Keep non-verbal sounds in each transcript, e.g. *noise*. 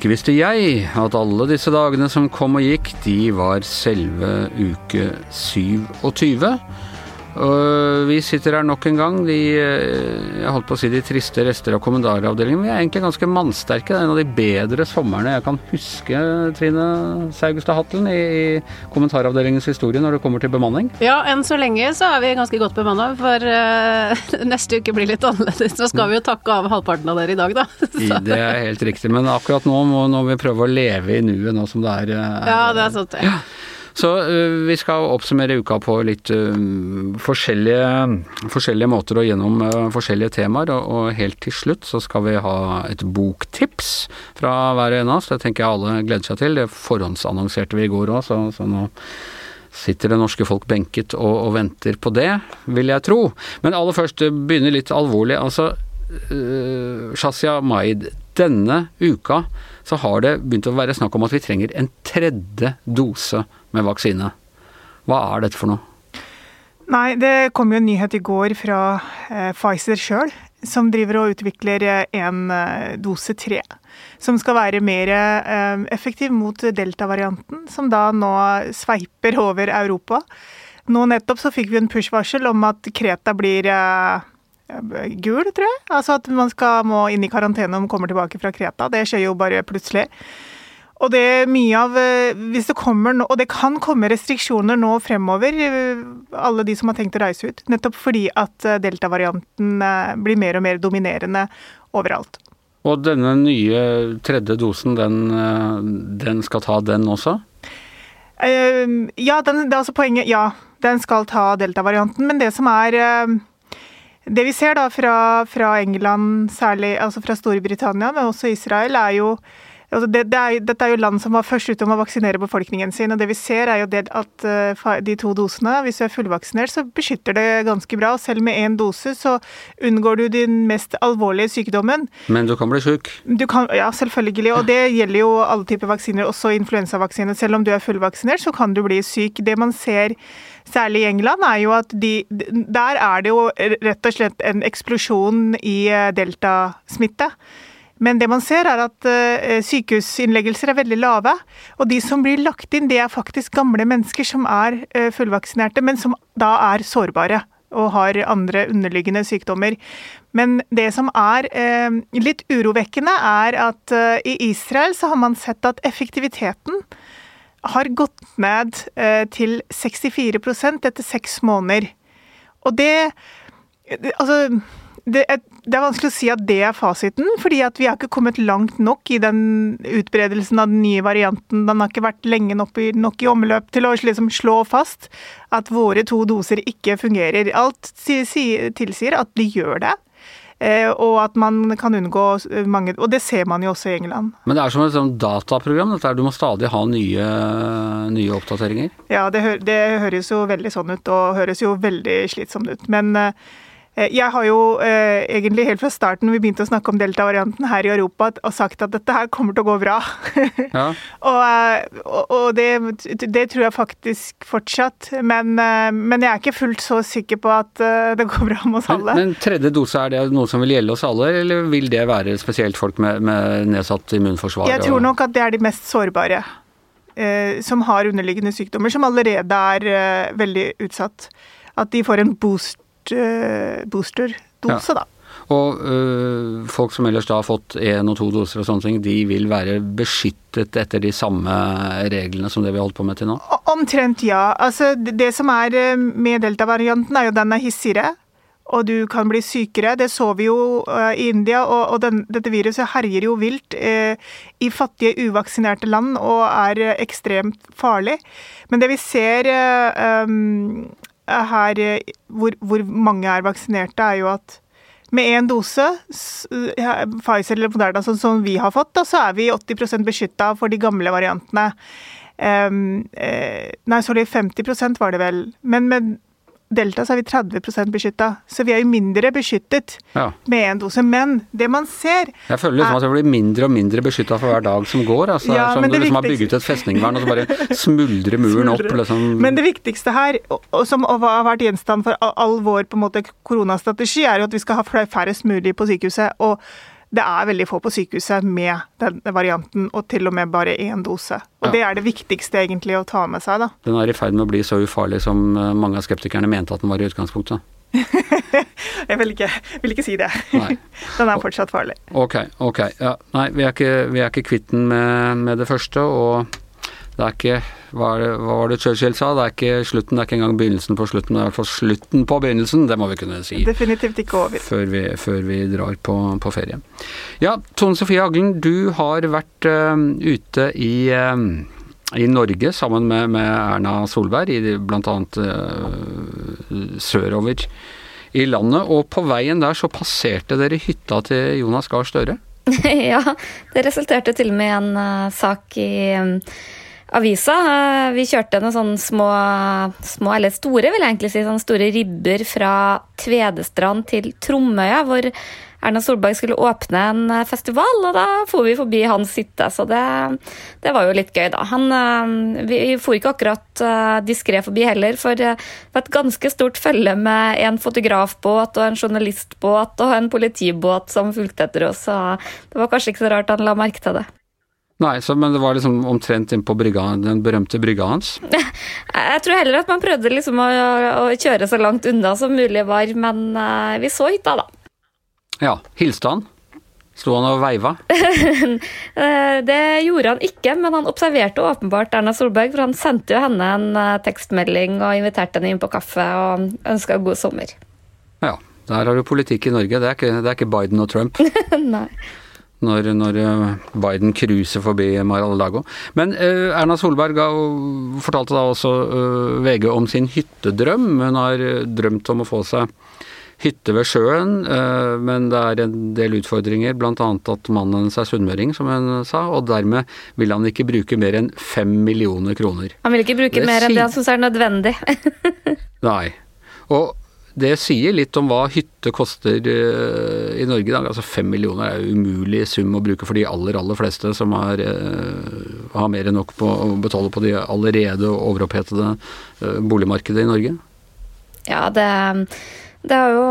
Ikke visste jeg at alle disse dagene som kom og gikk, de var selve uke 27. Og vi sitter her nok en gang, de, eh, jeg holdt på å si de triste rester av kommandaravdelingen. Vi er egentlig ganske mannsterke. Det er en av de bedre somrene jeg kan huske, Trine Saugestad Hatlen, i kommentaravdelingens historie når det kommer til bemanning. Ja, enn så lenge så er vi ganske godt bemanna, for uh, *laughs* neste uke blir litt annerledes. Så skal vi jo takke av halvparten av dere i dag, da. *laughs* Det er helt riktig, men akkurat nå må, må vi prøve å leve i nuet nå som det er. er ja, det er sant det. Ja. Så uh, vi skal oppsummere uka på litt uh, forskjellige, forskjellige, måter og gjennom uh, forskjellige temaer. Og, helt til slutt så skal vi ha et boktips fra hver og en av oss. Det tenker jeg alle gleder seg til. Det forhåndsannonserte vi i går òg, så, så, nå sitter det norske folk benket og, og, venter på det, vil jeg tro. Men aller først begynner litt alvorlig. Altså, Shazia Maid, denne uka så har det begynt å være snakk om at vi trenger en tredje dose med vaksine. Hva er dette for noe? Nei, det kom jo en nyhet i går fra eh, Pfizer sjøl, som driver og utvikler eh, en eh, dose tre. Som skal være mer eh, effektiv mot delta-varianten, som da nå sveiper over Europa. Nå nettopp så fikk vi en push-varsel om at Kreta blir eh, gul, tror jeg. Altså at man skal, må inn i karantene om man kommer tilbake fra Kreta. Det skjer jo bare plutselig. Og det er mye av eh, hvis det kommer, Og det kan komme restriksjoner nå fremover, eh, alle de som har tenkt å reise ut. Nettopp fordi at eh, delta-varianten blir mer og mer dominerende overalt. Og denne nye tredje dosen, den, den skal ta den også? Ja, den, det er altså poenget. Ja, den skal ta delta-varianten. Men det som er Det vi ser da fra, fra England, særlig altså fra Storbritannia, men også Israel, er jo altså det, det er, Dette er jo land som var først ute om å vaksinere befolkningen sin. og Det vi ser er jo det at uh, de to dosene, hvis du er fullvaksinert, så beskytter det ganske bra. og Selv med én dose så unngår du den mest alvorlige sykdommen. Men du kan bli kan, ja, selvfølgelig. Og det gjelder jo alle typer vaksiner, også influensavaksiner. Selv om du er fullvaksinert, så kan du bli syk. Det man ser særlig i England, er jo at de, der er det jo rett og slett en eksplosjon i eh, deltasmitte. Men det man ser er at uh, sykehusinnleggelser er veldig lave. Og de som blir lagt inn, det er faktisk gamle mennesker som er uh, fullvaksinerte, men som da er sårbare og har andre underliggende sykdommer. Men det som er uh, litt urovekkende, er at i Israel så har man sett at effektiviteten har gått ned til 64% etter seks måneder. Og det Altså det er, det er, vanskelig å si at det er fasiten, fordi at vi har ikke kommet langt nok i den utbredelsen av den nye varianten. Den har ikke vært lenge nok i, nok i omløp til å liksom slå fast at våre to doser ikke fungerer. Alt tilsier at de gjør det. Eh, og at man kan unngå mange Og det ser man jo også i England. Men det er som et sånt dataprogram, dette du må stadig ha nye, nye oppdateringer? Ja, det, det, høres jo veldig sånn ut, og høres jo veldig slitsomt ut. Men Eh, jeg har jo eh, egentlig helt fra starten når vi begynte å snakke om delta-varianten her i Europa, og sagt at dette her kommer til å gå bra. *laughs* Ja. og, eh, og det, det, tror jeg faktisk fortsatt. Men, eh, men, jeg er ikke fullt så sikker på at det går bra med oss alle. Men, men, tredje dose, er det noe som vil gjelde oss alle, eller vil det være spesielt folk med, med nedsatt immunforsvar? Jeg tror nok at det er de mest sårbare. Eh, som har underliggende sykdommer, som allerede er eh, veldig utsatt. At de får en boost Eh, boosterdose, ja. da. Og øh, folk som ellers da har fått én og to doser og sånne ting, de vil være beskyttet etter de samme reglene som det vi har holdt på med til nå? Omtrent, ja. Altså, det som er eh, med delta-varianten, er jo den er hissigere. Og du kan bli sykere. Det så vi jo uh, i India. Og, og den, dette viruset herjer jo vilt uh, i fattige, uvaksinerte land og er uh, ekstremt farlig. Men det vi ser um, her eh, hvor, hvor mange er vaksinerte, er jo at med én dose, Pfizer eller Moderna, sånn som vi har fått, da, så er vi 80% beskytta for de gamle variantene. Um, eh, nei, sorry, 50% var det vel. Men med Delta så er vi 30% beskytta, så vi er jo mindre beskyttet ja. med én dose. Men det man ser Jeg føler liksom at vi blir mindre og mindre beskytta for hver dag som går. Altså, ja, som du liksom har bygget et festningvern, og så bare smuldrer muren opp. Liksom. Men det viktigste her, og som har vært gjenstand for all vår på en måte koronastrategi, er jo at vi skal ha færrest mulig på sykehuset. og det er veldig få på sykehuset med den varianten, og til og med bare én dose. Og Ja. det er det viktigste egentlig å ta med seg, da. Den er i ferd med å bli så ufarlig som eh, mange av skeptikerne mente at den var i utgangspunktet. *laughs* Jeg vil ikke, vil ikke si det. Nei. *laughs* Den er fortsatt farlig. Ok, ok. Ja, nei, vi er ikke, vi er ikke kvitt den med, med det første, og det er ikke hva, er det, hva var det Churchill sa? Det er ikke slutten, det er ikke engang begynnelsen på slutten, det er i hvert fall slutten på begynnelsen. Det må vi kunne si. Definitivt ikke over. Før vi, før vi drar på, på ferie. Ja, Tone Sofie Haglen, du har vært uh, ute i, uh, i Norge sammen med, med Erna Solberg, i bl.a. Uh, sørover i landet. Og på veien der så passerte dere hytta til Jonas Gahr Støre. *laughs* ja, det resulterte til og med i en uh, sak i um, avisa. Eh, vi kjørte noen sånne små, små, eller store vil jeg egentlig si, sånne store ribber fra Tvedestrand til Tromøya, hvor Erna Solberg skulle åpne en eh, festival, og da for vi forbi hans hytte, så det, det var jo litt gøy, da. Han, eh, vi for ikke akkurat diskré forbi heller, for det var et ganske stort følge med en fotografbåt og en journalistbåt og en politibåt som fulgte etter oss, så det var kanskje ikke så rart han la merke til det. Nei, så, men det var liksom omtrent inn på den berømte brygga hans. *laughs* Jeg tror heller at man prøvde liksom å, å kjøre så langt unna som mulig var, men uh, vi så hytta, da. Ja, hilste han? Sto han og veiva? *laughs* Eh, Det gjorde han ikke, men han observerte åpenbart Erna Solberg, for han sendte jo henne en eh, tekstmelding og inviterte henne inn på kaffe og ønska god sommer. Ja, der har du politikk i Norge. Det er ikke, det er ikke Biden og Trump. *laughs* Nei. Når, når eh, Biden cruiser forbi Mar-a-Lago. Men eh, Erna Solberg ga, fortalte da også eh, VG om sin hyttedrøm. Hun har eh, drømt om å få seg hytte ved sjøen, eh, men det er en del utfordringer, bl.a. at mannen hennes er sunnmøring, som hun sa, og dermed vil han ikke bruke mer enn fem millioner kroner. Han vil ikke bruke Det mer enn det han syns er nødvendig. *laughs* Nei. Og det sier litt om hva hytte koster eh, i Norge i dag. Altså fem millioner er jo umulig sum å bruke for de aller, aller fleste som er, eh, har mer enn nok på å betale på de allerede overopphetede eh, boligmarkedet i Norge. Ja, det, det er jo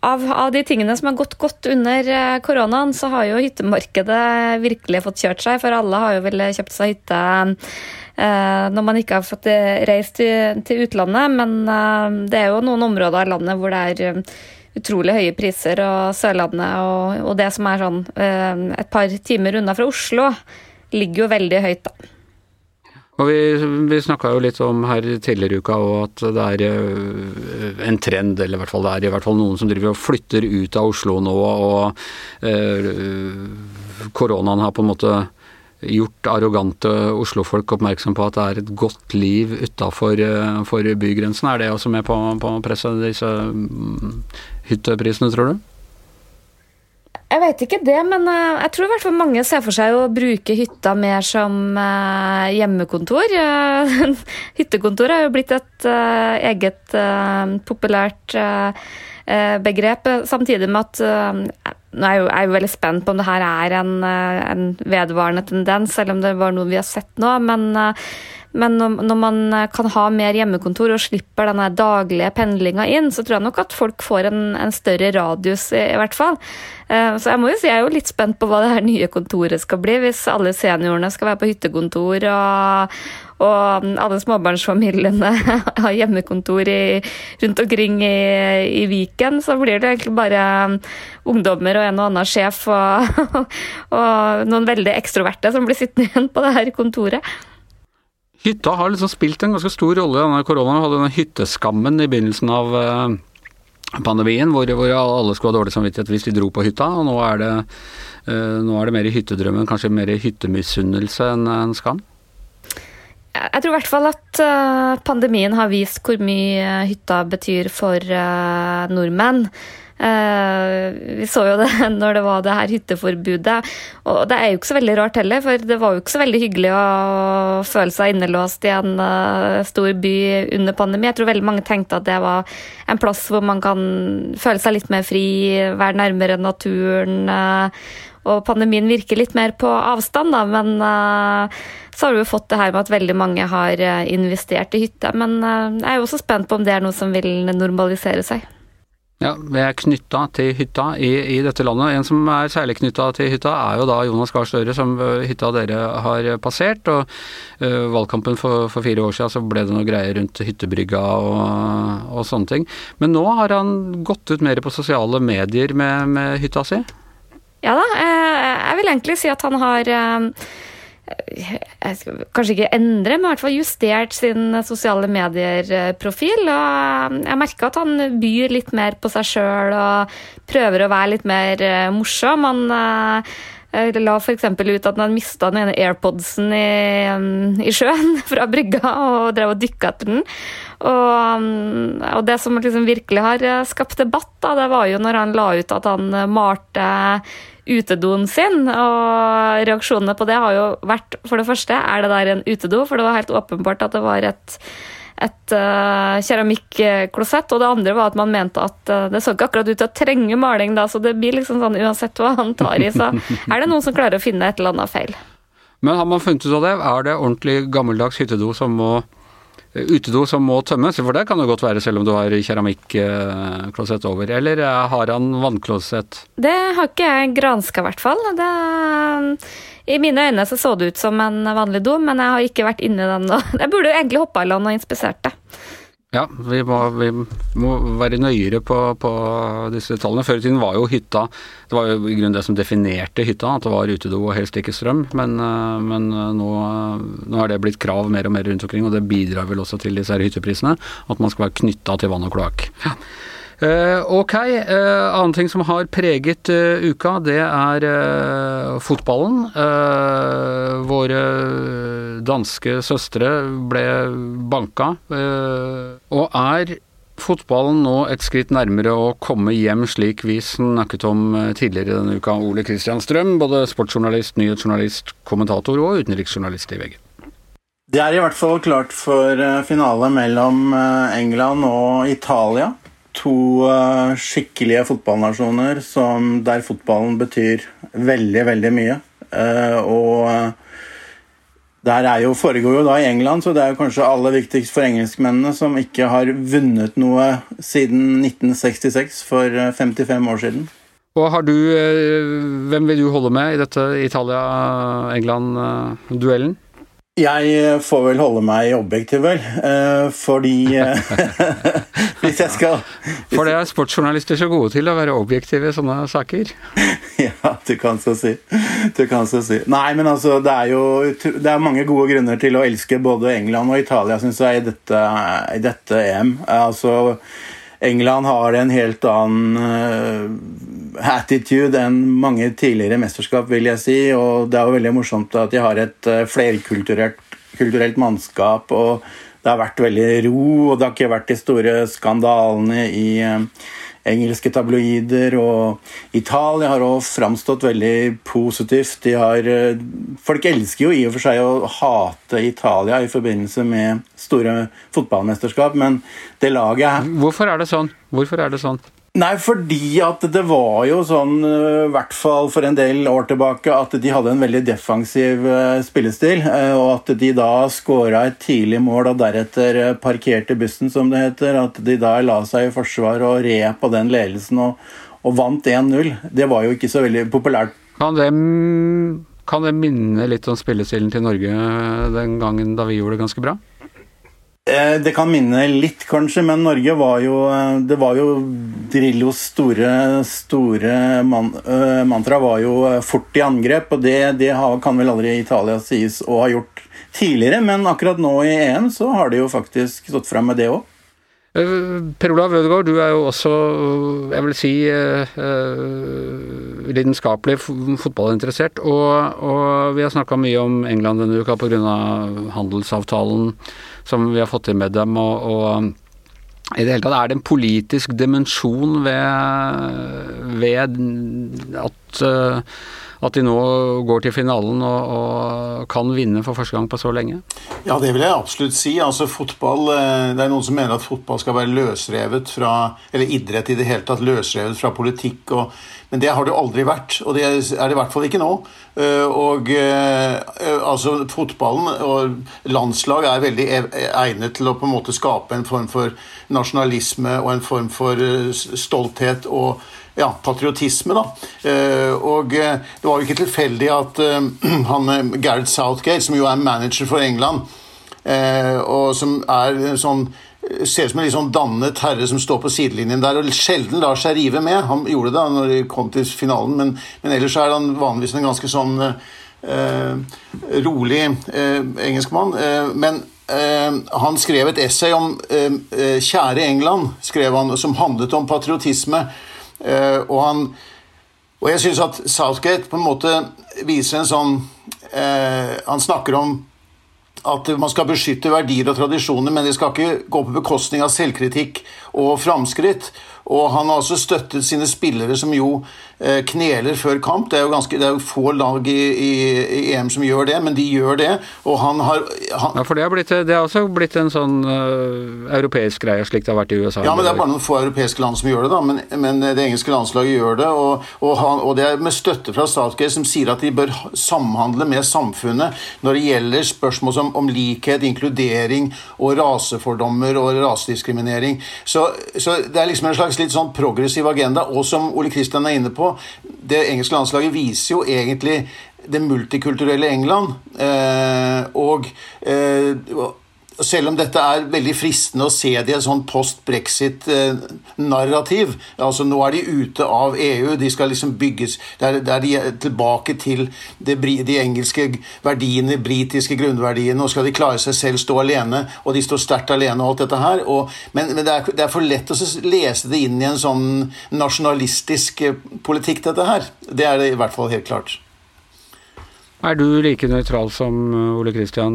av, av de tingene som har gått godt under koronaen, så har jo hyttemarkedet virkelig fått kjørt seg. For alle har jo vel kjøpt seg hytte når man ikke har fått eh, reist til, til utlandet. Men eh, det er jo noen områder av landet hvor det er eh, utrolig høye priser, og Sørlandet og, og det som er sånn eh, et par timer unna fra Oslo, ligger jo veldig høyt, da. Og vi, vi snakka jo litt om her tidligere i uka òg at det er en trend, eller i hvert fall det er i hvert fall noen som driver og flytter ut av Oslo nå, og øh, koronaen har på en måte gjort arrogante Oslo-folk oppmerksom på at det er et godt liv utafor for bygrensen. Er det også med på, på presset, disse mm, hytteprisene, tror du? Jeg vet ikke det, men eh, jeg tror i hvert fall mange ser for seg å bruke hytta mer som eh, hjemmekontor. Eh, *laughs* Hyttekontor er jo blitt et eh, eget eh, populært eh, eh, begrep, eh, samtidig med at eh, nå er jeg, jo, er jo veldig spent på om det her er en, eh, en vedvarende tendens, selv om det var noe vi har sett nå. Men, eh, men når, man eh, kan ha mer hjemmekontor og slipper denne daglige pendlinga inn, så tror jeg nok at folk får en, en større radius, i, i hvert fall. Eh, Så jeg må jo si jeg er jo litt spent på hva det her nye kontoret skal bli, hvis alle seniorene skal være på hyttekontor og, og alle småbarnsfamiliene *laughs* har hjemmekontor i, rundt omkring i, i Viken, så blir det egentlig bare ungdommer og en og annen sjef og, *laughs* og noen veldig ekstroverte som blir sittende igjen på det her kontoret. Hytta har liksom spilt en ganske stor rolle i denne koronaen. Vi hadde denne hytteskammen i begynnelsen av eh, pandemien, hvor, hvor alle skulle ha dårlig samvittighet hvis de dro på hytta. Og nå er det, eh, nå er det mer hyttedrømmen, kanskje mer i hyttemisunnelse enn en skam. Jeg tror i hvert fall at eh, pandemien har vist hvor mye hytta betyr for nordmenn. Eh, vi så jo det *laughs* når det var det her hytteforbudet. Og det er jo ikke så veldig rart heller, for det var jo ikke så veldig hyggelig å føle seg innelåst i en eh, stor by under pandemi. Jeg tror veldig mange tenkte at det var en plass hvor man kan føle seg litt mer fri, være nærmere naturen. eh, og pandemien virker litt mer på avstand, da, men så har vi jo fått det her med at veldig mange har investert i hytte. Men jeg er jo også spent på om det er noe som vil normalisere seg. Ja, vi er knytta til hytta i, i, dette landet. En som er særlig knytta til hytta, er jo da Jonas Gahr Støre, som hytta dere har passert. Og uh, valgkampen for, for, fire år siden så ble det noe greier rundt hyttebrygga og, og, sånne ting. Men nå har han gått ut mer på sosiale medier med, med hytta si? Ja da, jeg vil egentlig si at han har kanskje ikke endre, men i hvert fall justert sin sosiale medier-profil. Og jeg merker at han byr litt mer på seg sjøl og prøver å være litt mer eh, morsom. Han eh, la f.eks. ut at han mista den ene airpodsen i, i, sjøen *laughs* fra brygga og drev og dykka etter den. Og, og, det som liksom virkelig har eh, skapt debatt, da, det var jo når han la ut at han malte utedoen sin. Og reaksjonene på det har jo vært for det første, er det der en utedo? For det var helt åpenbart at det var et, et uh, keramikklosett. Og det andre var at man mente at uh, det så ikke akkurat ut til å trenge maling da, så det blir liksom sånn uansett hva han tar i, så er det noen som klarer å finne et eller annet feil. Men har man funnet ut av det? Er det ordentlig gammeldags hyttedo som må Eh, utedo som må tømmes, for det kan det godt være selv om du har keramikklosett over. Eller eh, har han vannklosett? Det har ikke jeg granska, i hvert fall. Det, I mine øyne så, så det ut som en vanlig do, men jeg har ikke vært inni den. *laughs* Jeg burde jo egentlig hoppa i land og inspisert det. Ja, vi må, vi må være nøyere på, på, disse tallene. Før i tiden var jo hytta Det var jo i grunnen det som definerte hytta, at det var utedo og helst ikke strøm. Men, eh, men eh, nå, nå, er det blitt krav mer og mer rundt omkring, og det bidrar vel også til disse her hytteprisene. At man skal være knytta til vann og kloakk. Ja. Uh, ok, uh, annen ting som har preget uh, uka, det er fotballen. våre danske søstre ble banka, og er fotballen nå et skritt nærmere å komme hjem, slik vi snakket om tidligere denne uka. Ole Kristian Strøm, både sportsjournalist, nyhetsjournalist, kommentator og utenriksjournalist i VG. Det er i hvert fall klart for finale mellom England og Italia to skikkelige fotballnasjoner der fotballen betyr veldig, veldig mye. Og der er jo, foregår jo da i England, så det er jo kanskje aller viktigst for engelskmennene, som ikke har vunnet noe siden 1966, for 55 år siden. Og har du, Hvem vil du holde med i dette Italia-England-duellen? Jeg får vel holde meg objektiv, vel. Eh, fordi eh, *laughs* Hvis jeg skal *laughs* For det er sportsjournalister så gode til å være objektive i sånne saker? *laughs* ja, du kan så si. Du kan så si. Nei, men altså, det er jo det er mange gode grunner til å elske både England og Italia, syns jeg, i dette, i dette EM. Altså England har en helt annen attitude enn mange tidligere mesterskap, vil jeg si. Og det er jo veldig morsomt at de har et uh, flerkulturelt mannskap. og det har vært veldig ro, og det har ikke vært de store skandalene i uh, engelske tabloider. Og Italia har også framstått veldig positivt. Har, eh, folk elsker jo i og for seg å hate Italia i forbindelse med store fotballmesterskap, men det laget Hvorfor er det sånn? Hvorfor er det sånn? Nei, fordi at det var jo sånn, eh, i hvert fall for en del år tilbake, at de hadde en veldig defensiv eh, spillestil. Eh, og at de da skåra et tidlig mål og deretter parkerte bussen, som det heter. At de da la seg i forsvar og red på den ledelsen og, og vant 1-0. Det var jo ikke så veldig populært. Kan det, kan det minne litt om spillestilen til Norge den gangen da vi gjorde det ganske bra? Eh, det kan minne litt, kanskje, men Norge var jo eh, Det var jo Drillos store, store man, uh, mantra var jo fort i angrep, og det, det kan vel aldri Italia sies å ha gjort tidligere, men akkurat nå i EM så har de jo faktisk stått fram med det òg. Per Olav Ødegaard, du er jo også, jeg vil si, eh, lidenskapelig fotballinteressert. Og, og vi har snakka mye om England denne uka pga. handelsavtalen som vi har fått til med dem. og, og i det hele tatt, Er det en politisk dimensjon ved, ved at, at de nå går til finalen og, og kan vinne for første gang på så lenge? Ja, det vil jeg absolutt si. Altså fotball eh, Det er noen som mener at fotball skal være løsrevet fra Eller idrett i det hele tatt løsrevet fra politikk. Og, men det har det aldri vært, og det er det i hvert fall ikke nå. Eh, og altså fotballen og landslag er veldig e-, egnet til å på en måte skape en form for nasjonalisme og en form for stolthet og ja, patriotisme. da. Eh, og eh, det var jo ikke tilfeldig at eh, *clears throat* han Gareth Southgate, som jo er manager for England, og som er sånn ser ut som en litt sånn dannet herre som står på sidelinjen der og sjelden lar seg rive med. Han gjorde det da når de kom til finalen, men, men ellers er han vanligvis en ganske sånn eh, rolig eh, engelskmann. Eh, men han skrev et essay om 'Kjære England', skrev han, som handlet om patriotisme. Eh, og han og jeg syns at Southgate på en måte viser en sånn eh, Han snakker om at man skal beskytte verdier og tradisjoner, men det skal ikke gå på bekostning av selvkritikk og framskritt. Og han har også støttet sine spillere som jo Eh, kneler før kamp. Det er jo, ganske, det er jo få lag i, i, i, EM som gjør det, men de gjør det. Og han har han... Ja, for det har, blitt, det har, også blitt en sånn uh, europeisk greie, slik det har vært i USA. Ja, men det er bare noen få europeiske land som gjør det, da. Men, men det engelske landslaget gjør det. Og, og, han, og, det er med støtte fra Statgate, som sier at de bør samhandle med samfunnet når det gjelder spørsmål som, om likhet, inkludering og rasefordommer og rasediskriminering. Så, så det er liksom en slags litt sånn progressiv agenda, og som Ole Kristian er inne på, det engelske landslaget viser jo egentlig det multikulturelle England. Eh, og eh, selv om dette er veldig fristende å se det i et sånn post-brexit-narrativ altså Nå er de ute av EU, de skal liksom bygges Der, der de er tilbake til de, de engelske verdiene, britiske grunnverdiene. og skal de klare seg selv, stå alene, og de står sterkt alene og alt dette her. Og, men, men det, er, det, er, for lett å lese det inn i en sånn nasjonalistisk eh, politikk, dette her. Det er det i hvert fall helt klart. Er du like nøytral som eh, Ole Kristian?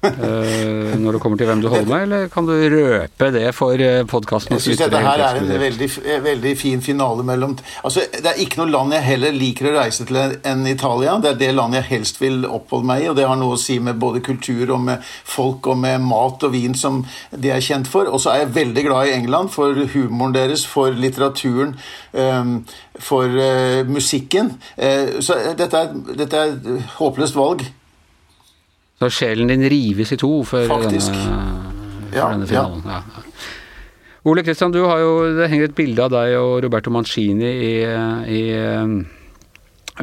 Uh, når det kommer til hvem du holder med, eller kan du røpe det for eh, podkasten? Jeg syns dette her er en veldig, veldig, fin finale mellom Altså, Det er ikke noe land jeg heller liker å reise til enn Italia. Det er det landet jeg helst vil oppholde meg i, og det har noe å si med både kultur og med folk og med mat og vin som de er kjent for. Og så er jeg veldig glad i England for humoren deres, for litteraturen, um, for musikken. Så dette er, dette er et håpløst valg. Så sjelen din rives i to Faktisk. denne, for ja, denne finalen. Ja. Ja. Ole Kristian, du har jo, det henger et bilde av deg og Roberto Mancini i, i um,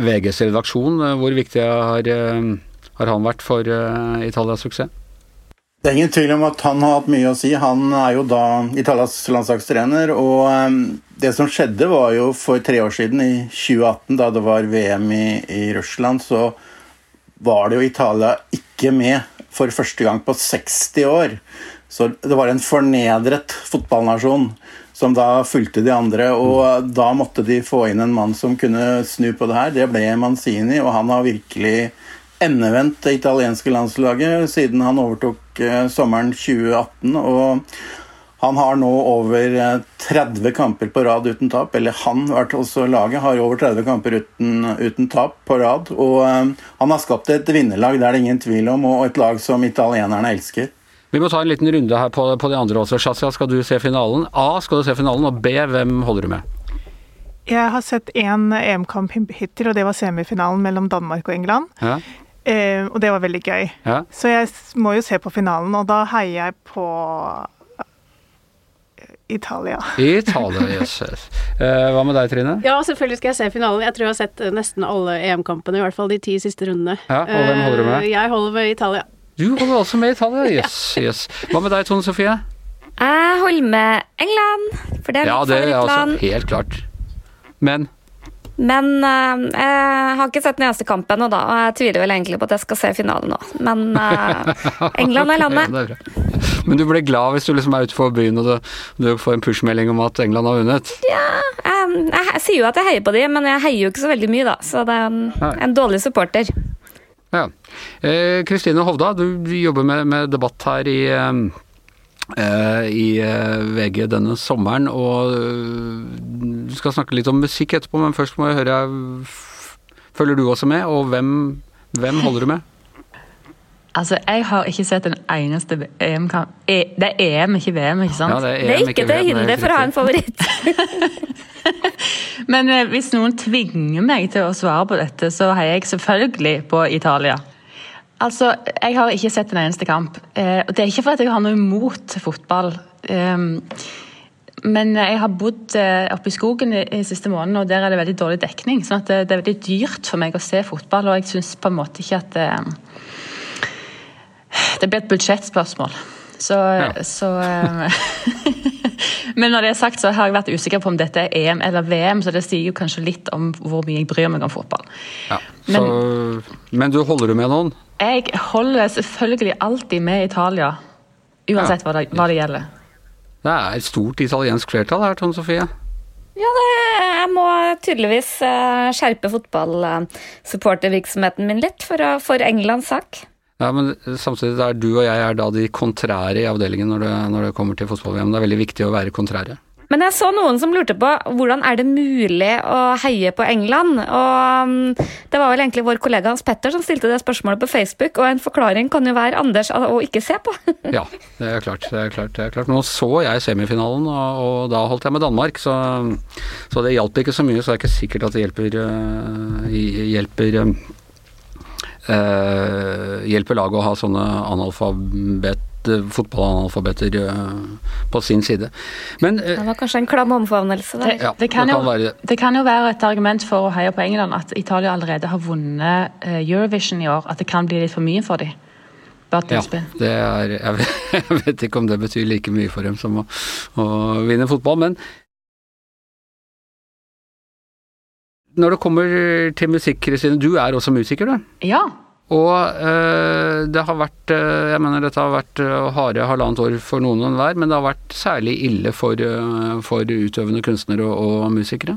VGs redaksjon. Hvor viktig har, um, har han vært for uh, Italias suksess? Det er ingen tvil om at han har hatt mye å si. Han er jo da Italias landslagstrener. Og det som skjedde, var jo for tre år siden, i 2018, da det var VM i, i Russland, så var det jo Italia ikke med for første gang på 60 år. Så det var en fornedret fotballnasjon som da fulgte de andre. Og da måtte de få inn en mann som kunne snu på det her. Det ble Manzini, og han har virkelig endevendt det italienske landslaget siden han overtok eh, sommeren 2018. og han har nå over 30 eh, kamper på rad uten tap. Eller han, også laget, har over 30 kamper uten, uten tap på rad. Og um, han har skapt et vinnerlag, det er det ingen tvil om, og et lag som italienerne elsker. Vi må ta en liten runde her på, på de andre også. Shazia, skal du se finalen? A, skal du se finalen? Og B, hvem holder du med? Jeg har sett én EM-kamp hittil, og det var semifinalen mellom Danmark og England. Ja. Eh, og det var veldig gøy. Ja. Så jeg må jo se på finalen, og da heier jeg på Italia. Italia, yes. Eh, hva med deg, Trine? Ja, selvfølgelig skal jeg se finalen. Jeg tror jeg har sett eh, nesten alle EM-kampene, i hvert fall de ti siste rundene. Ja, og hvem holder du med? Eh, jeg holder med Italia. Du holder også med Italia, *laughs* yes. yes. Hva med deg, Tone Sofie? Jeg holder med England, for det er ja, mitt favorittland. Ja, det er altså helt klart. Men men uh, jeg har ikke sett den eneste kampen og da, og jeg tviler vel egentlig på at jeg skal se finalen nå. Men uh, *laughs* England er landet. *laughs* Men du blir glad hvis du liksom er ute på byen og du, du får en push-melding om at England har vunnet? Ja, jeg, jeg, jeg, sier jo at jeg heier på dem, men jeg heier jo ikke så veldig mye, da. Så det er en, en dårlig supporter. Ja. Kristine eh, Hovda, du jobber med, med debatt her i Eh, i eh, VG denne sommeren. Og eh, du skal snakke litt om musikk etterpå, men først må jeg høre Følger du også med, og hvem, hvem holder du med? Altså, Jeg har ikke sett en eneste EM-kamp e, Det er EM, ikke VM, ikke sant? Ja, det, Det er ikke til det er hinder for å ha en favoritt. *laughs* Men eh, hvis noen tvinger meg til å svare på dette, så heier jeg selvfølgelig på Italia. Altså, Jeg har ikke sett en eneste kamp. Eh, og Det er ikke fordi jeg har noe imot fotball. Eh, men jeg har bodd oppe i skogen i, i siste måneden, og der er det veldig dårlig dekning. sånn at det, det er veldig dyrt for meg å se fotball, og jeg syns på en måte ikke at eh, Det blir et budsjettspørsmål. Så, Ja. så eh, *laughs* Men når det er sagt, så har jeg vært usikker på om dette er EM eller VM, så det sier jo kanskje litt om hvor mye jeg bryr meg om fotball. Ja, så, men du holder du med noen? Jeg holder selvfølgelig alltid med Italia, uansett hva, det, hva det gjelder. Det er et stort italiensk flertall her, Tone Sofie. Ja, det, jeg må tydeligvis eh, skjerpe fotballsupportervirksomheten min litt for, å, for Englands sak. Ja, men samtidig er du og jeg er da de kontrære i avdelingen når det, når det kommer til fotball-VM. Det er veldig viktig å være kontrære. Men jeg så noen som lurte på hvordan er det mulig å heie på England. Og mm, det var vel egentlig vår kollega Hans Petter som stilte det spørsmålet på Facebook, og en forklaring kan jo være Anders å ikke se på. *laughs* Ja, det er klart. det er klart, det er klart. Nå så jeg semifinalen, og, og da holdt jeg med Danmark, så, så det hjalp ikke så mye. Så det er ikke sikkert at det hjelper, øh, hjelper øh, hjelper laget å ha sånne analfabet, fotballanalfabeter øh, på sin side. Men Det var kanskje en klam omfavnelse der. ja, Det kan, det jo, kan være det. kan jo være et argument for å heie på England at Italia allerede har vunnet eh, Eurovision i år. At det kan bli litt for mye for dem. Ja, det er, jeg, vet, *laughs* jeg vet ikke om det betyr like mye for dem som å, å vinne fotball, men når det kommer til musikk, Kristine, du er også musiker, du. Ja. Og eh, det har vært eh, Jeg mener dette har vært eh, harde halvannet år for noen og enhver, men det har vært særlig ille for, for utøvende kunstnere og, og musikere.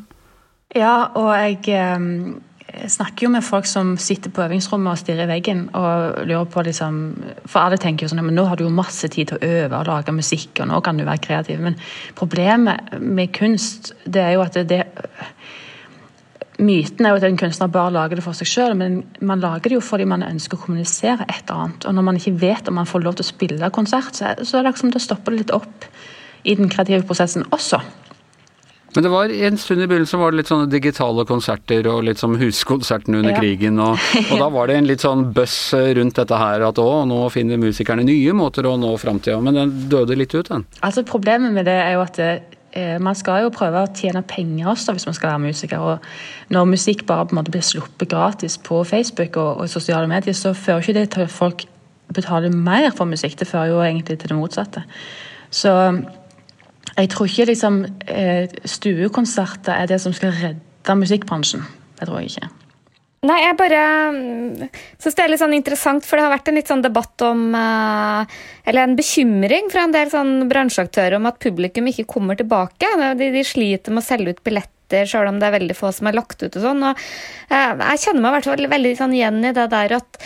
Ja, og jeg eh, snakker jo med folk som sitter på øvingsrommet og stirrer i veggen og lurer på liksom For alle tenker jo sånn men nå har du jo masse tid til å øve og lage musikk, og nå kan du være kreativ. Men problemet med kunst, det er jo at det, det Myten er jo at en kunstner bare lager det for seg sjøl, men man lager det jo fordi man ønsker å kommunisere et eller annet. Og når man ikke vet om man får lov til å spille konsert, så er det liksom det stopper litt opp i den kreative prosessen også. Men det var en stund i begynnelsen var det litt sånne digitale konserter og litt som huskonserten under Ja. krigen, og, og da var det en litt sånn buzz rundt dette her at å, nå finner musikerne nye måter å nå framtida, men den døde litt ut, den. Altså Problemet med det er jo at det, eh, man skal jo prøve å tjene penger også hvis man skal være musiker. og Når musikk bare på en måte blir sluppet gratis på Facebook og, og sosiale medier, så fører ikke det til at folk betaler mer for musikk. Det fører jo egentlig til det motsatte. Så jeg tror ikke liksom eh, stuekonserter er det som skal redde musikkbransjen. Det tror jeg ikke. Nei, jeg bare syns det er litt sånn interessant, for det har vært en litt sånn debatt om eh, Eller en bekymring fra en del sånn bransjeaktører om at publikum ikke kommer tilbake. De, de sliter med å selge ut billetter sjøl om det er veldig få som er lagt ut og sånn. og eh, Jeg kjenner meg i hvert fall veldig sånn igjen i det der at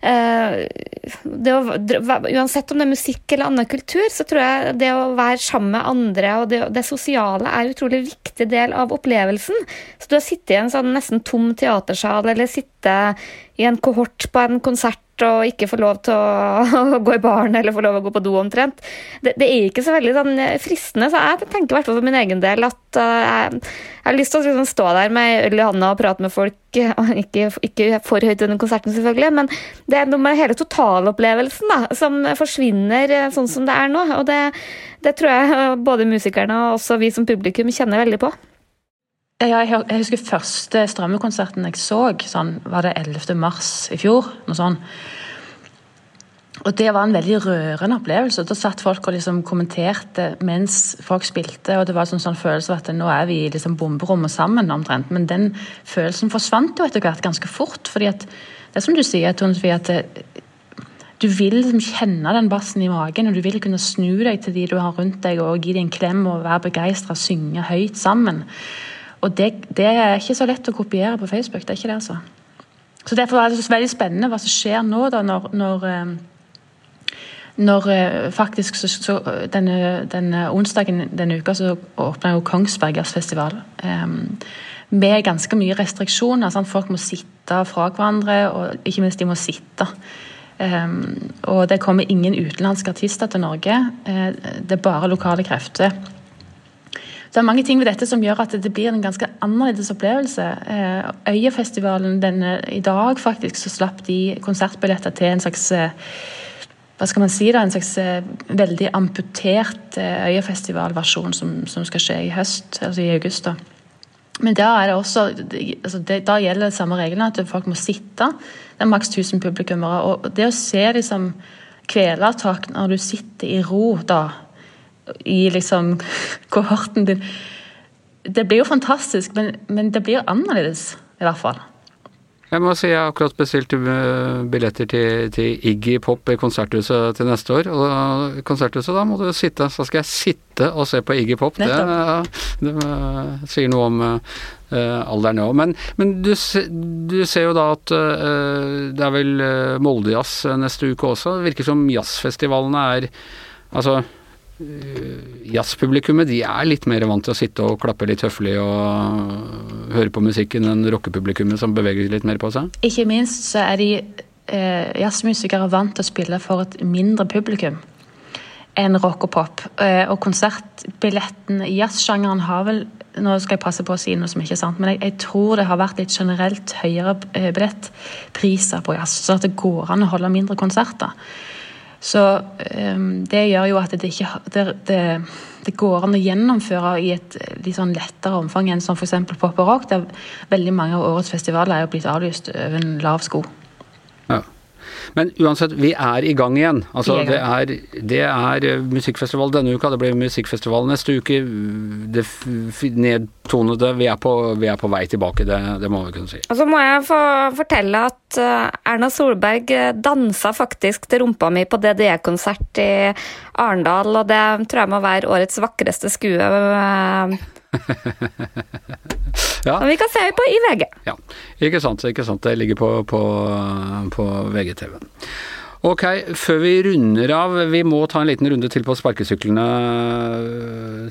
det å, uansett om det er musikk eller annen kultur, så tror jeg det å være sammen med andre og det, det sosiale er en utrolig viktig del av opplevelsen. Så du har sittet i en sånn nesten tom teatersal, eller sittet i en kohort på en konsert og ikke få lov til å, *laughs* gå i baren eller få lov å gå på do omtrent. Det, det er ikke så veldig sånn fristende, så jeg tenker i hvert fall for min egen del at uh, jeg, jeg har lyst til å liksom stå der med øl i handa og prate med folk, *laughs* ikke, ikke for høyt under konserten selvfølgelig, men det er noe med hele totalopplevelsen da, som forsvinner eh, sånn som det er nå. Og det, det tror jeg eh, *laughs* både musikerne og også vi som publikum kjenner veldig på. Ja, jeg, jeg husker første strømmekonserten jeg så, sånn, var det 11. mars i fjor. noe sånt. Og Det var en veldig rørende opplevelse. Da satt folk og liksom kommenterte mens folk spilte. og Det var en sånn følelse av at nå er vi i liksom bomberommet sammen, omtrent. Men den følelsen forsvant jo etter hvert ganske fort. fordi at det er som du sier, Tone at det, du vil liksom kjenne den bassen i magen, og du vil kunne snu deg til de du har rundt deg og gi dem en klem og være begeistra, synge høyt sammen. Og det, det er ikke så lett å kopiere på Facebook. det er ikke det altså. Så Derfor er det så veldig spennende hva som skjer nå, da, når, når, eh, når eh, faktisk så, så denne, denne onsdagen denne uka så åpna jo Kongsbergers festival. Um, med ganske mye restriksjoner. Sant? Folk må sitte fra hverandre, og ikke minst de må sitte. Um, og det kommer ingen utenlandske artister til Norge. Uh, det er bare lokale krefter. Det er mange ting ved dette som gjør at det blir en ganske annerledes opplevelse. Uh, Øyafestivalen denne, i dag faktisk så slapp de konsertbilletter til en slags uh, hva skal man si da, en slags veldig amputert Øyafestivalversjon som, som skal skje i høst, altså i august. da. Men da er det også, altså det, da gjelder det samme reglene, at folk må sitte. Det er maks 1000 publikummere. Og det å se liksom kvelertak når du sitter i ro da, i liksom kohorten din Det blir jo fantastisk, men, men det blir annerledes, i hvert fall. Jeg må si jeg har akkurat bestilt eh, billetter til, til Iggy Pop i Konserthuset til neste år. Og Konserthuset, da må du sitte. Så skal jeg sitte og se på Iggy Pop. Det, det, det, sier noe om uh, alderen òg. Men, men du, du, ser jo da at uh, det er vel Moldejazz neste uke også. Det virker som jazzfestivalene er Altså Eh, jazzpublikummet de er litt mer vant til å sitte og klappe litt høflig og høre på musikken enn rockepublikummet som beveger litt mer på seg? Ikke minst så er de eh, jazzmusikere vant til å spille for et mindre publikum enn rock og pop. Eh, og konsertbilletten jazzsjangeren har vel nå skal jeg passe på å si noe som ikke er sant, men jeg, jeg tror det har vært litt generelt høyere billettpriser på jazz, så at det går an å holde mindre konserter. Så um, det gjør jo at det ikke det, det, det, går an å gjennomføre i et litt sånn lettere omfang enn som f.eks. pop og rock. Der veldig mange av årets festivaler er blitt avlyst over en lav sko. Men uansett, vi er i gang igjen. Altså, det, er, det er eh, musikkfestival denne uka, det blir musikkfestival neste uke. Det nedtonede Vi er på, vi er på vei tilbake, det, det, må vi kunne si. Og så må jeg få fortelle at eh, Erna Solberg eh, dansa faktisk til rumpa mi på DDE-konsert i Arendal, og det tror jeg må være årets vakreste skue *laughs* ja. Og vi kan se på i VG. Ja, ikke sant. ikke sant. Det ligger på, på, på VGTV-en. Ok, før vi runder av, vi må ta en liten runde til på sparkesyklene,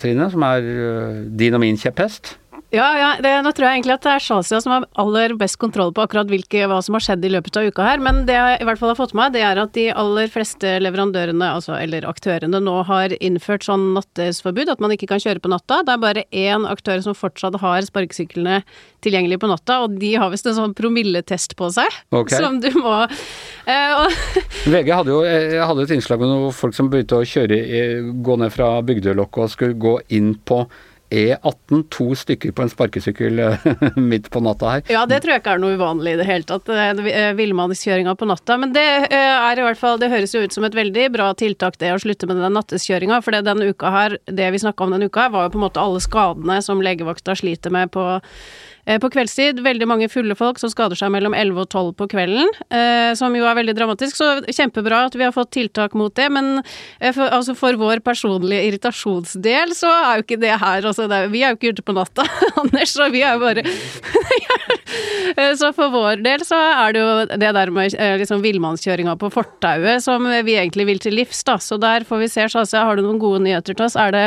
Trine, som er eh, din og min kjepphest. Ja, ja det, nå tror jeg egentlig at det er Shazia som har aller best kontroll på akkurat hvilke, hva som har skjedd i løpet av uka her. Men det jeg i hvert fall har fått med meg, det er at de aller fleste leverandørene, altså, eller aktørene, nå har innført sånn nattesforbud, at man ikke kan kjøre på natta. Det er bare én aktør som fortsatt har sparkesyklene tilgjengelig på natta, og de har visst en sånn promilletest på seg, okay. som du må uh, *laughs* VG hadde jo jeg hadde et innslag med noen folk som begynte å kjøre, gå ned fra Bygdelokket og skulle gå inn på E18, to stykker på en sparkesykkel eh, *laughs* midt på natta her. Ja, det tror jeg ikke er noe uvanlig i det hele tatt, eh, eh, villmannskjøringa på natta. Men det er i hvert fall, det høres jo ut som et veldig bra tiltak det å slutte med den natteskjøringa. For det denne uka her, det vi snakka om denne uka her, var jo på en måte alle skadene som legevakta sliter med på på kveldstid veldig mange fulle folk som skader seg mellom 11 og 12 på kvelden, eh, som jo er veldig dramatisk. Så kjempebra at vi har fått tiltak mot det, men eh, for, altså for vår personlige irritasjonsdel så er jo ikke det her altså det Vi er jo ikke ute på natta, *laughs* Anders, så vi er jo bare *laughs* Så for vår del så er det jo det der med liksom villmannskjøringa på fortauet som vi egentlig vil til livs, da. Så der får vi se, Shazia, har du noen gode nyheter til oss? Er det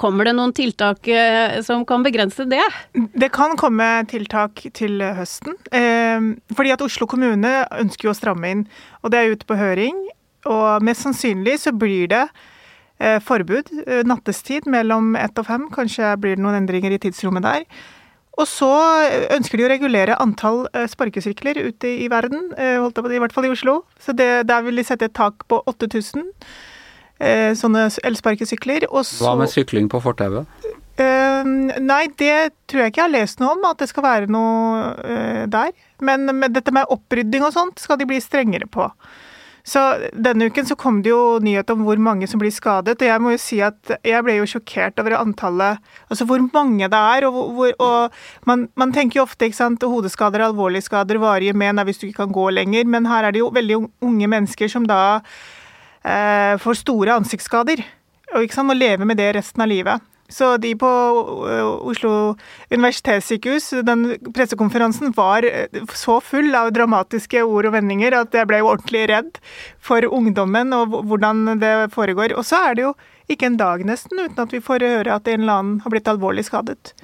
Kommer det noen tiltak eh, som kan begrense det? Det kan komme tiltak til høsten. Eh, fordi at Oslo kommune ønsker jo å stramme inn, og det er ute på høring. Og mest sannsynlig så blir det eh, forbud nattestid mellom ett og fem. Kanskje blir det noen endringer i tidsrommet der. Og så ønsker de å regulere antall sparkesykler ute i verden, i hvert fall i Oslo. Så det, der vil de sette et tak på 8000. Eh, sånne elsparkesykler. Hva med sykling på fortauet? Uh, nei, det tror jeg ikke jeg har lest noe om, at det skal være noe uh, der. Men med dette med opprydding og sånt skal de bli strengere på. Så denne uken så kom det jo nyhet om hvor mange som blir skadet, og jeg må jo si at jeg ble jo sjokkert over antallet Altså hvor mange det er, og, hvor, og man, man, tenker jo ofte ikke sant, hodeskader, alvorlige skader, varige men hvis du ikke kan gå lenger, men her er det jo veldig unge mennesker som da eh, får store ansiktsskader. Og ikke sant, må leve med det resten av livet. Så de på eh, Oslo universitetssykehus, den pressekonferansen var eh, så full av dramatiske ord og vendinger at jeg ble jo ordentlig redd for ungdommen og hvordan det foregår. Og så er det jo ikke en dag nesten uten at vi får høre at en eller annen har blitt alvorlig skadet.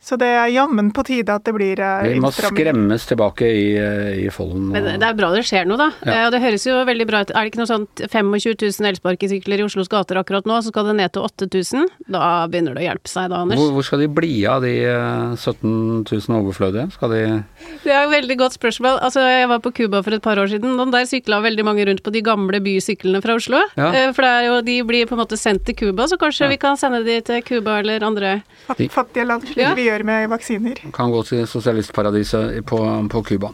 Så det er jammen på tide at det blir innstramming. Vi må innstramming. skremmes tilbake i, eh, i folden. Men det, er bra det skjer noe, da. Ja. Eh, Og det høres jo veldig bra ut. Er det ikke noe sånt 25 000 elsparkesykler i Oslos gater akkurat nå, så skal det ned til 8000? Da begynner det å hjelpe seg da, Anders. Hvor, hvor skal de bli av de eh, 17 000 overflødige? Skal de Det er jo et veldig godt spørsmål. Altså, jeg var på Cuba for et par år siden, og der sykla veldig mange rundt på de gamle bysyklene fra Oslo. Ja. Eh, For det er jo, de blir på en måte sendt til Cuba, så kanskje vi kan sende de til Cuba eller andre Fattige land, Ja. Gjør med vaksiner. kan gå til sosialistparadiset på, på Cuba.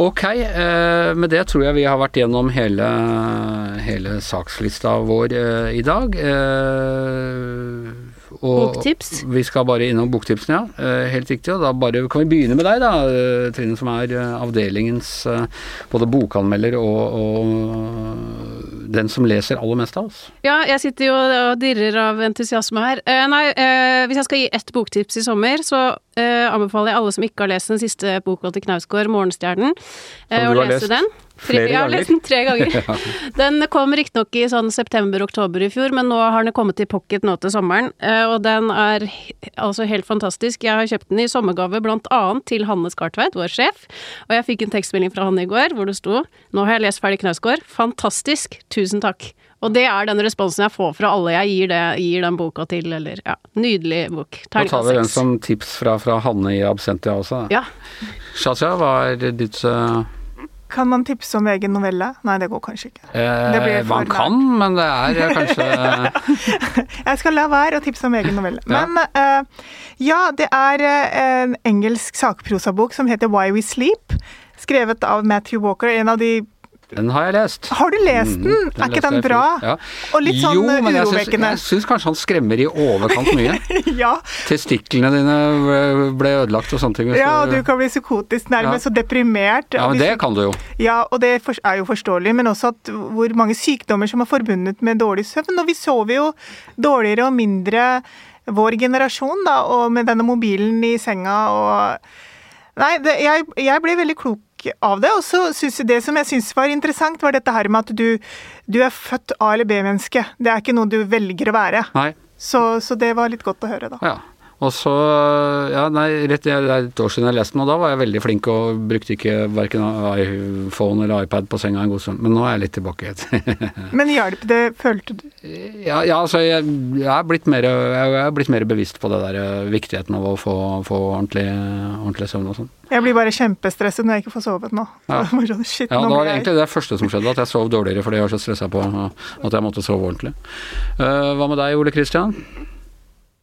Ok, eh, med det tror jeg vi har vært gjennom hele, hele sakslista vår eh, i dag. Eh, og Boktips. Vi skal bare innom boktipsene, ja. Eh, helt riktig. Og da bare kan vi begynne med deg, da, Trine, som er avdelingens både bokanmelder og, og den som leser aller mest av oss. Ja, jeg sitter jo og dirrer av entusiasme her. Eh, nei, eh, hvis jeg skal gi ett boktips i sommer, så eh, anbefaler jeg alle som ikke har lest den siste boka til Knausgård, 'Morgenstjernen', eh, å lese lest den. Flere ganger. Ja, nesten tre ganger. *laughs* *laughs* Den kom riktignok i sånn september-oktober i fjor, men nå har den kommet i pocket nå til sommeren, eh, og den er altså helt fantastisk. Jeg har kjøpt den i sommergave blant annet til Hanne Skartveit, vår sjef, og jeg fikk en tekstmelding fra Hanne i går hvor det sto 'Nå har jeg lest ferdig Knausgård. Fantastisk. Tusen takk'. Og det er den responsen jeg får fra alle jeg gir, det, gir den boka til, eller ja, nydelig bok. Da tar vi den som tips fra, fra Hanne i Absentia også. da. Ja. Shazia, hva er ditt eh, Kan man tipse om egen novelle? Nei, det går kanskje ikke. Det blir Eh, man kan, men det er eh, kanskje *laughs* Jeg skal la være å tipse om egen novelle. Ja. Men eh, ja, det er eh, en engelsk sakprosabok som heter Why We Sleep. Skrevet av Matthew Walker, en av de Den har jeg lest. Har du lest den? Mhm, er ikke den bra? Ja. Og litt sånn jo, men jeg syns- urovekkende. Jeg syns kanskje han skremmer i overkant mye. *laughs* ja. Testiklene dine ble ødelagt og sånne ting. ja, og du kan bli psykotisk, nærmest Ja. og deprimert. Ja, men det kan du jo. Ja, og det er jo forståelig, men også at hvor mange sykdommer som er forbundet med dårlig søvn. Og vi sover jo dårligere og mindre vår generasjon, da, og med denne mobilen i senga og Nei, det, jeg, jeg ble veldig klok av det. Og så syns jeg det som jeg syns var interessant, var dette her med at du, du er født A- eller B-menneske. Det er ikke noe du velger å være. Nei. Så, så det var litt godt å høre, da. Ja. Og så Ja, nei, rett, det er et år siden jeg leste den, og da var jeg veldig flink og brukte ikke verken iPhone eller iPad på senga en god stund. Men nå er jeg litt tilbake. *laughs* Men hjalp det, følte du? ja, ja, altså jeg, jeg, er blitt mer, jeg er blitt mer bevisst på det der eh, viktigheten av å få, få ordentlig, ordentlig søvn og sånn. Jeg blir bare kjempestresset når jeg ikke får sovet nå. Ja. *laughs* Sånn, shit, Ja, nå det var jeg- egentlig det første som skjedde, at jeg sov dårligere fordi jeg var så stressa på at jeg måtte sove ordentlig. Uh, hva med deg, Ole Kristian?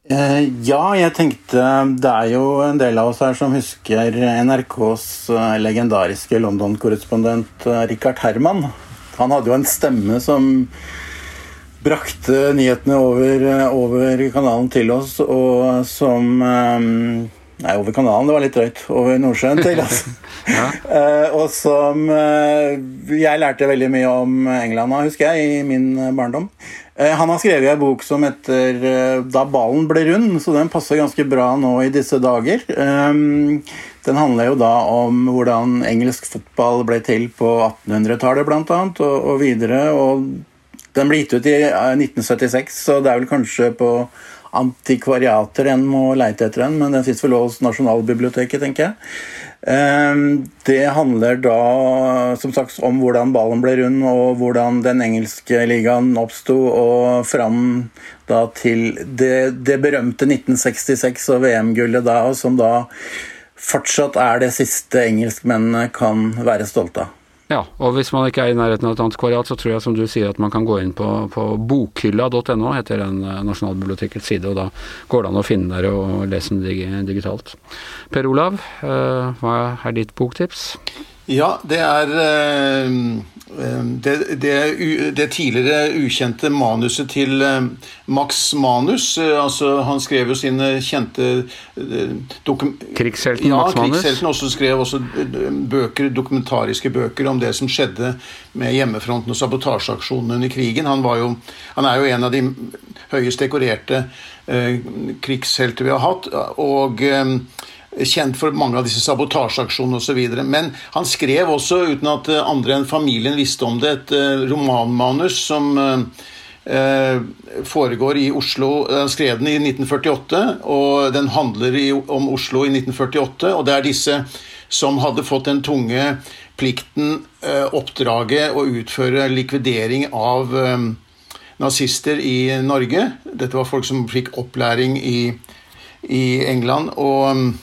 Eh, ja, jeg tenkte Det er jo en del av oss her som husker NRKs eh, legendariske London-korrespondent eh, Richard Herman. Han hadde jo en stemme som brakte nyhetene over, over kanalen til oss, og som Nei, over kanalen, det var litt drøyt. Over Nordsjøen til *laughs* oss. uh, og som uh, jeg lærte veldig mye om England husker jeg, i min eh, barndom. Uh, han har skrevet en bok som heter 'Da ballen ble rund', så den passer ganske bra nå i disse dager. Eh, den handler jo da om hvordan engelsk fotball ble til på 1800-tallet, blant annet, og, og videre. og den ble gitt ut i eh, 1976, så det er vel kanskje på antikvariater en må leite etter en, men den sitter vel hos Nasjonalbiblioteket, tenker jeg. Ehm, Det handler da som sagt om hvordan ballen ble rund, og hvordan den engelske ligaen oppsto, og fram da til det, det berømte 1966 og VM-gullet da, som da fortsatt er det siste engelskmennene kan være stolte av. Ja, og hvis man ikke er i nærheten av et antikvariat, så tror jeg som du sier at man kan gå inn på, på bokhylla.no, heter den eh, Nasjonalbibliotekets side, og da går det an å finne der og lese den dig digitalt. Per Olav, eh, hva er ditt boktips? Ja, det er eh, det, det, det tidligere ukjente manuset til eh, Max Manus. eh, Altså, han skrev jo sine kjente eh. Krigshelten ja, Max Manus? krigshelten også skrev også eh, bøker, dokumentariske bøker om det som skjedde med hjemmefronten og sabotasjeaksjonene under krigen. Han, var jo, han er jo en av de høyest dekorerte eh, krigshelter vi har hatt. og... Kjent for mange av disse sabotasjeaksjonene osv. Men han skrev også, uten at eh, andre enn familien visste om det, et eh, romanmanus som eh, foregår i Oslo. Den skrev den i 1948, og den handler om Oslo i 1948. Og det er disse som hadde fått den tunge plikten, oppdraget, å utføre likvidering av nazister i Norge. Dette var folk som fikk opplæring i, i England. og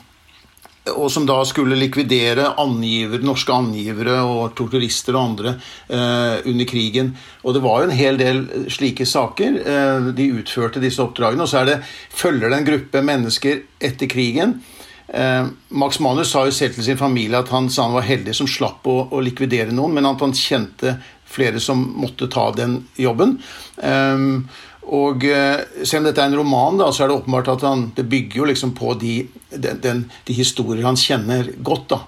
og som da skulle likvidere angivere, norske angivere og torturister og andre eh, under krigen. Og det var jo en hel del slike saker. Eh, de utførte disse oppdragene. Og så er det, følger det en gruppe mennesker etter krigen. Eh, Max Manus sa jo selv til sin familie at han sa han var heldig som slapp å, å likvidere noen, men at han kjente flere som måtte ta den jobben. Um, og eh, Selv om dette er en roman, da, så er det åpenbart at han, det bygger jo liksom på de, den, den, de historier han kjenner godt. da.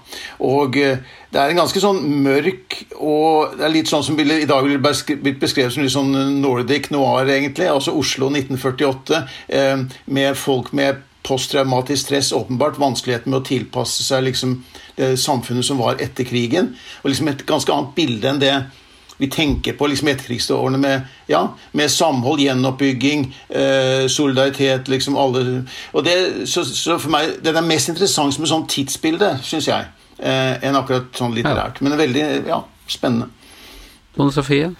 Og eh, Det er en ganske sånn mørk og det er litt sånn som i dag ville blitt beskrevet som litt sånn Nordic noir, egentlig. Altså Oslo 1948, eh, med folk med posttraumatisk stress, åpenbart vanskeligheten med å tilpasse seg liksom, det samfunnet som var etter krigen. Og liksom et ganske annet bilde enn det vi tenker på liksom etterkrigsårene med, ja, med samhold, gjenoppbygging, eh, solidaritet liksom alle og det, så, så, for meg, det er mest interessant som et sånt tidsbilde, syns jeg, eh, enn akkurat sånn litterært. Men veldig ja, spennende. Tone Sofie?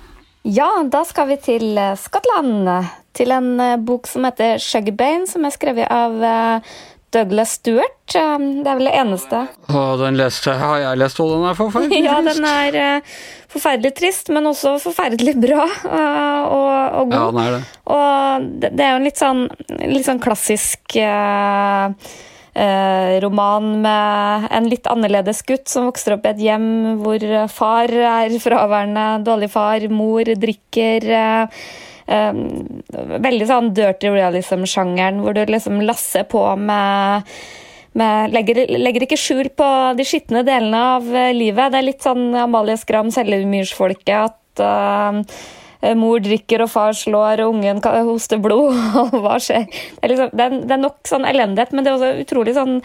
Ja, da skal vi til eh, Skottland. Til en eh, bok som heter Suggarbane, som er skrevet av eh, Douglas Stewart. Um, det er vel det eneste. Å, den leste, har jeg lest, og den er forferdelig *laughs* Ja, den er uh, forferdelig trist, men også forferdelig bra uh, *laughs* og, og, god. Ja, den er det. Og det, er jo en litt sånn, litt sånn klassisk uh, roman med en litt annerledes gutt som vokser opp i et hjem hvor far er fraværende, dårlig far, mor drikker. Um, veldig sånn dirty realism-sjangeren, hvor du liksom lasser på med, med legger, legger, ikke skjul på de skitne delene av eh, livet. Det er litt sånn Amalie Skram, Sellemyrsfolket, at uh, mor drikker og far slår, og ungen hoster blod, *laughs* hva skjer? Det er, liksom, det, er, det er, nok sånn elendighet, men det er også utrolig sånn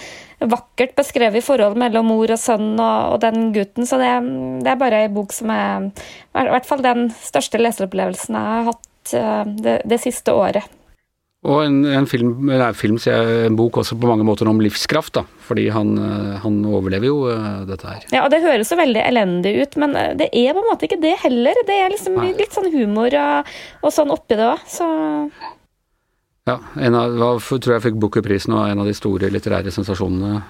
vakkert beskrevet i forhold mellom mor og sønn og, og den gutten. Så det, det er bare ei bok som er I hvert fall den største leseropplevelsen jeg har hatt Eh, det, det siste året. Og en, en film, nei, film, en bok også på mange måter om livskraft, da. Fordi han, eh, han, overlever jo eh, dette her. Ja, og det høres jo veldig elendig ut, men det er på en måte ikke det heller. Det er liksom Nei. litt sånn humor og, og sånn oppi det òg, så ja, en av, hva tror jeg fikk Booker-prisen og en av de store litterære sensasjonene.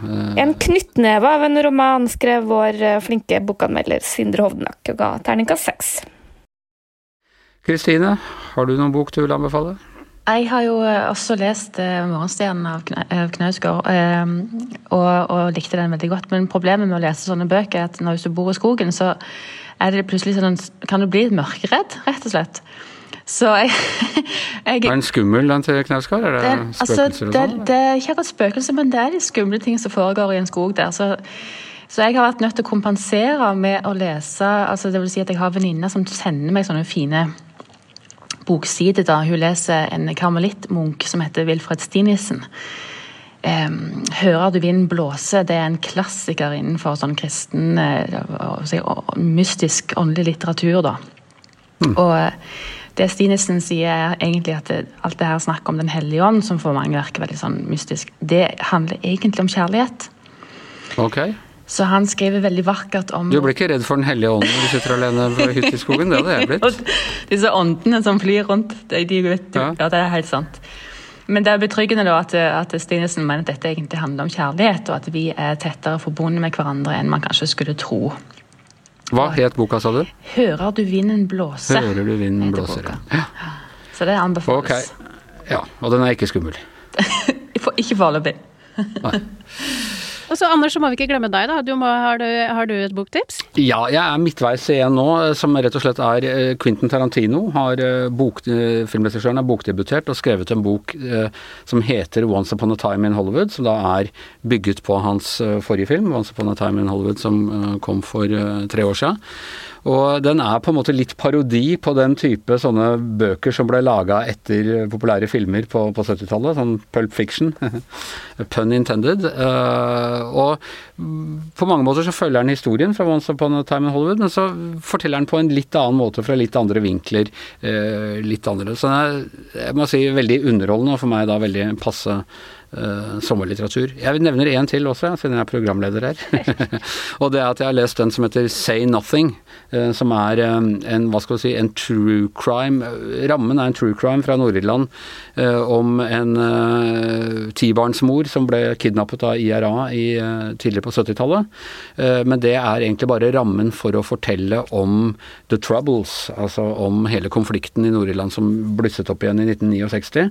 En knyttneve av en roman skrev vår flinke bokanmelder Sindre Hovdenak og ga terningkast seks. Kristine, har du noen bok du vil anbefale? Jeg har jo eh, også lest uh, 'Morgenstjernen' av Knausgård, um, og, og, likte den veldig godt. Men problemet med å lese sånne bøker er at når du bor i skogen, så er det plutselig sånn, kan du bli mørkeredd, rett og slett. Så jeg, *laughs* jeg Er den skummel, den til Knausgård? Er det, det spøkelser altså, det, sånn? det, er ikke akkurat spøkelser, men det er de skumle ting som foregår i en skog der. Så, så jeg har vært nødt til å kompensere med å lese altså det vil si at Jeg har venninner som sender meg sånne fine bokside. da Hun leser en karmelittmunk som heter Wilfred Stinissen. 'Hører du vind blåse' det er en klassiker innenfor sånn kristen, uh, mystisk, åndelig litteratur. da. Mm. Og eh, det Stinissen sier, er egentlig at det, alt det her snakk om Den hellige ånd, som for mange virker veldig sånn mystisk, det handler egentlig om kjærlighet. Okay. Så han skriver veldig vakkert om Du blir ikke redd for Den hellige ånden når du sitter alene på hytta i *laughs* skogen? Det hadde jeg blitt. Disse åndene som flyr rundt, de, de, ja. ja. det er helt sant. Men det er betryggende da at, at Stinesen mener at dette egentlig handler om kjærlighet, og at vi er tettere forbundet med hverandre enn man kanskje skulle tro. Hva het boka, sa du? 'Hører du vinden blåse'. Hører du vinden blåser, ja. Så det anbefales. Okay. Ja, og den er ikke skummel? *laughs* ikke foreløpig. *laughs* Og så Anders, så må vi ikke glemme deg, da. Du må, har, du, har, du, et boktips? Ja, jeg er midtveis igjen nå, som rett og slett er eh, Quentin Tarantino. har eh, bok, eh, Filmregissøren har bokdebutert og skrevet en bok som heter 'Once Upon a Time in Hollywood', som da er bygget på hans forrige film, 'Once Upon a Time in Hollywood', som kom for tre år siden. Og den er på en måte litt parodi på den type sånne bøker som ble laga etter populære filmer på, på 70-tallet, sånn Pulp Fiction. *laughs* Pun intended. Uh, og på mange måter så følger den historien fra Once Upon a Time in Hollywood, men så forteller den på en litt annen måte fra litt andre vinkler. Uh, litt andre. Så den er, jeg må si, veldig underholdende, og for meg da veldig passe uh, sommerlitteratur. Jeg nevner én til også, siden jeg er programleder her. *laughs* og det er at jeg har lest den som heter Say Nothing, uh, som er um, en hva skal vi si, en true crime. Rammen er en true crime fra Nord-Irland uh, om en tibarnsmor som ble kidnappet av IRA i, tidligere på 70-tallet. men det er egentlig bare rammen for å fortelle om the troubles, altså om hele konflikten i Nord-Irland som blusset opp igjen i 1969.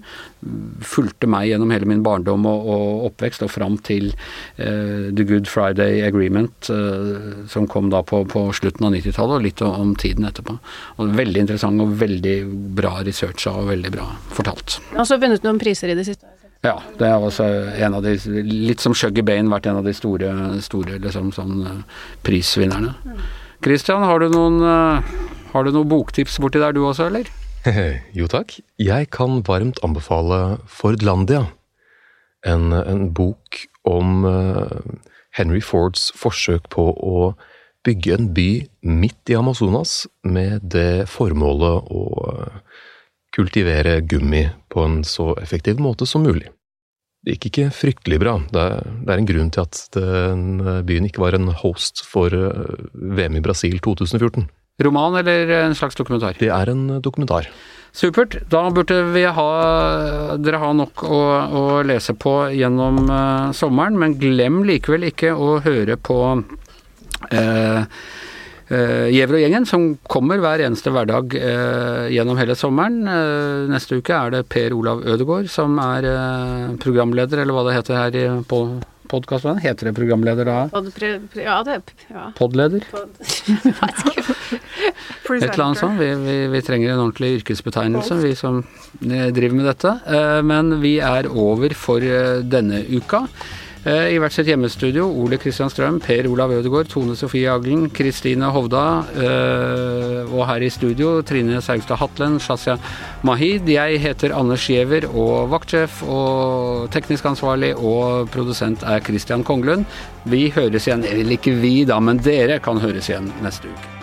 Fulgte meg gjennom hele min barndom barndom og, og oppvekst og fram til uh, The Good Friday Agreement, uh, som kom da på, på slutten av 90-tallet, og litt om tiden etterpå. Og Veldig interessant og veldig bra researcha og veldig bra fortalt. Og så vunnet noen priser i det siste? Ja, det er også en av de Litt som Shuggy Bane vært en av de store, store liksom, sånn, prisvinnerne. Christian, har du noen har du noen boktips borti der du også, eller? *laughs* jo takk. Jeg kan varmt anbefale Fordlandia en, en bok om uh, Henry Fords forsøk på å bygge en by midt i Amazonas med det formålet å uh, kultivere gummi på en så effektiv måte som mulig. Det gikk ikke fryktelig bra. Det er, det er en grunn til at den byen ikke var en host for uh, VM i Brasil 2014. Roman eller en slags dokumentar? Det er en dokumentar. Supert. Da burde vi ha, dere ha nok å, å lese på gjennom uh, sommeren, men glem likevel ikke å høre på uh, Uh, Gjever og gjengen, som kommer hver eneste hverdag uh, gjennom hele sommeren. Uh, neste uke er det Per Olav Ødegaard som er programleder, eller hva det heter her på podkastvennen. Heter det programleder da? Pod, ja, det ja. Podleder? Pod, *laughs* Et eller annet sånt. Vi, vi, vi, trenger en ordentlig yrkesbetegnelse, vi som driver med dette. Men vi er over for denne uka. I hvert sitt hjemmestudio Ole Kristian Strøm, Per Olav Ødegaard, Tone Sofie Aglen, Kristine Hovda. Og her i studio Trine Saugstad Hatlen, Shazia Mahid. Jeg heter Anders Giæver og vaktsjef og teknisk ansvarlig og produsent er Christian Konglund. Vi høres igjen, eller ikke vi da, men dere kan høres igjen neste uke.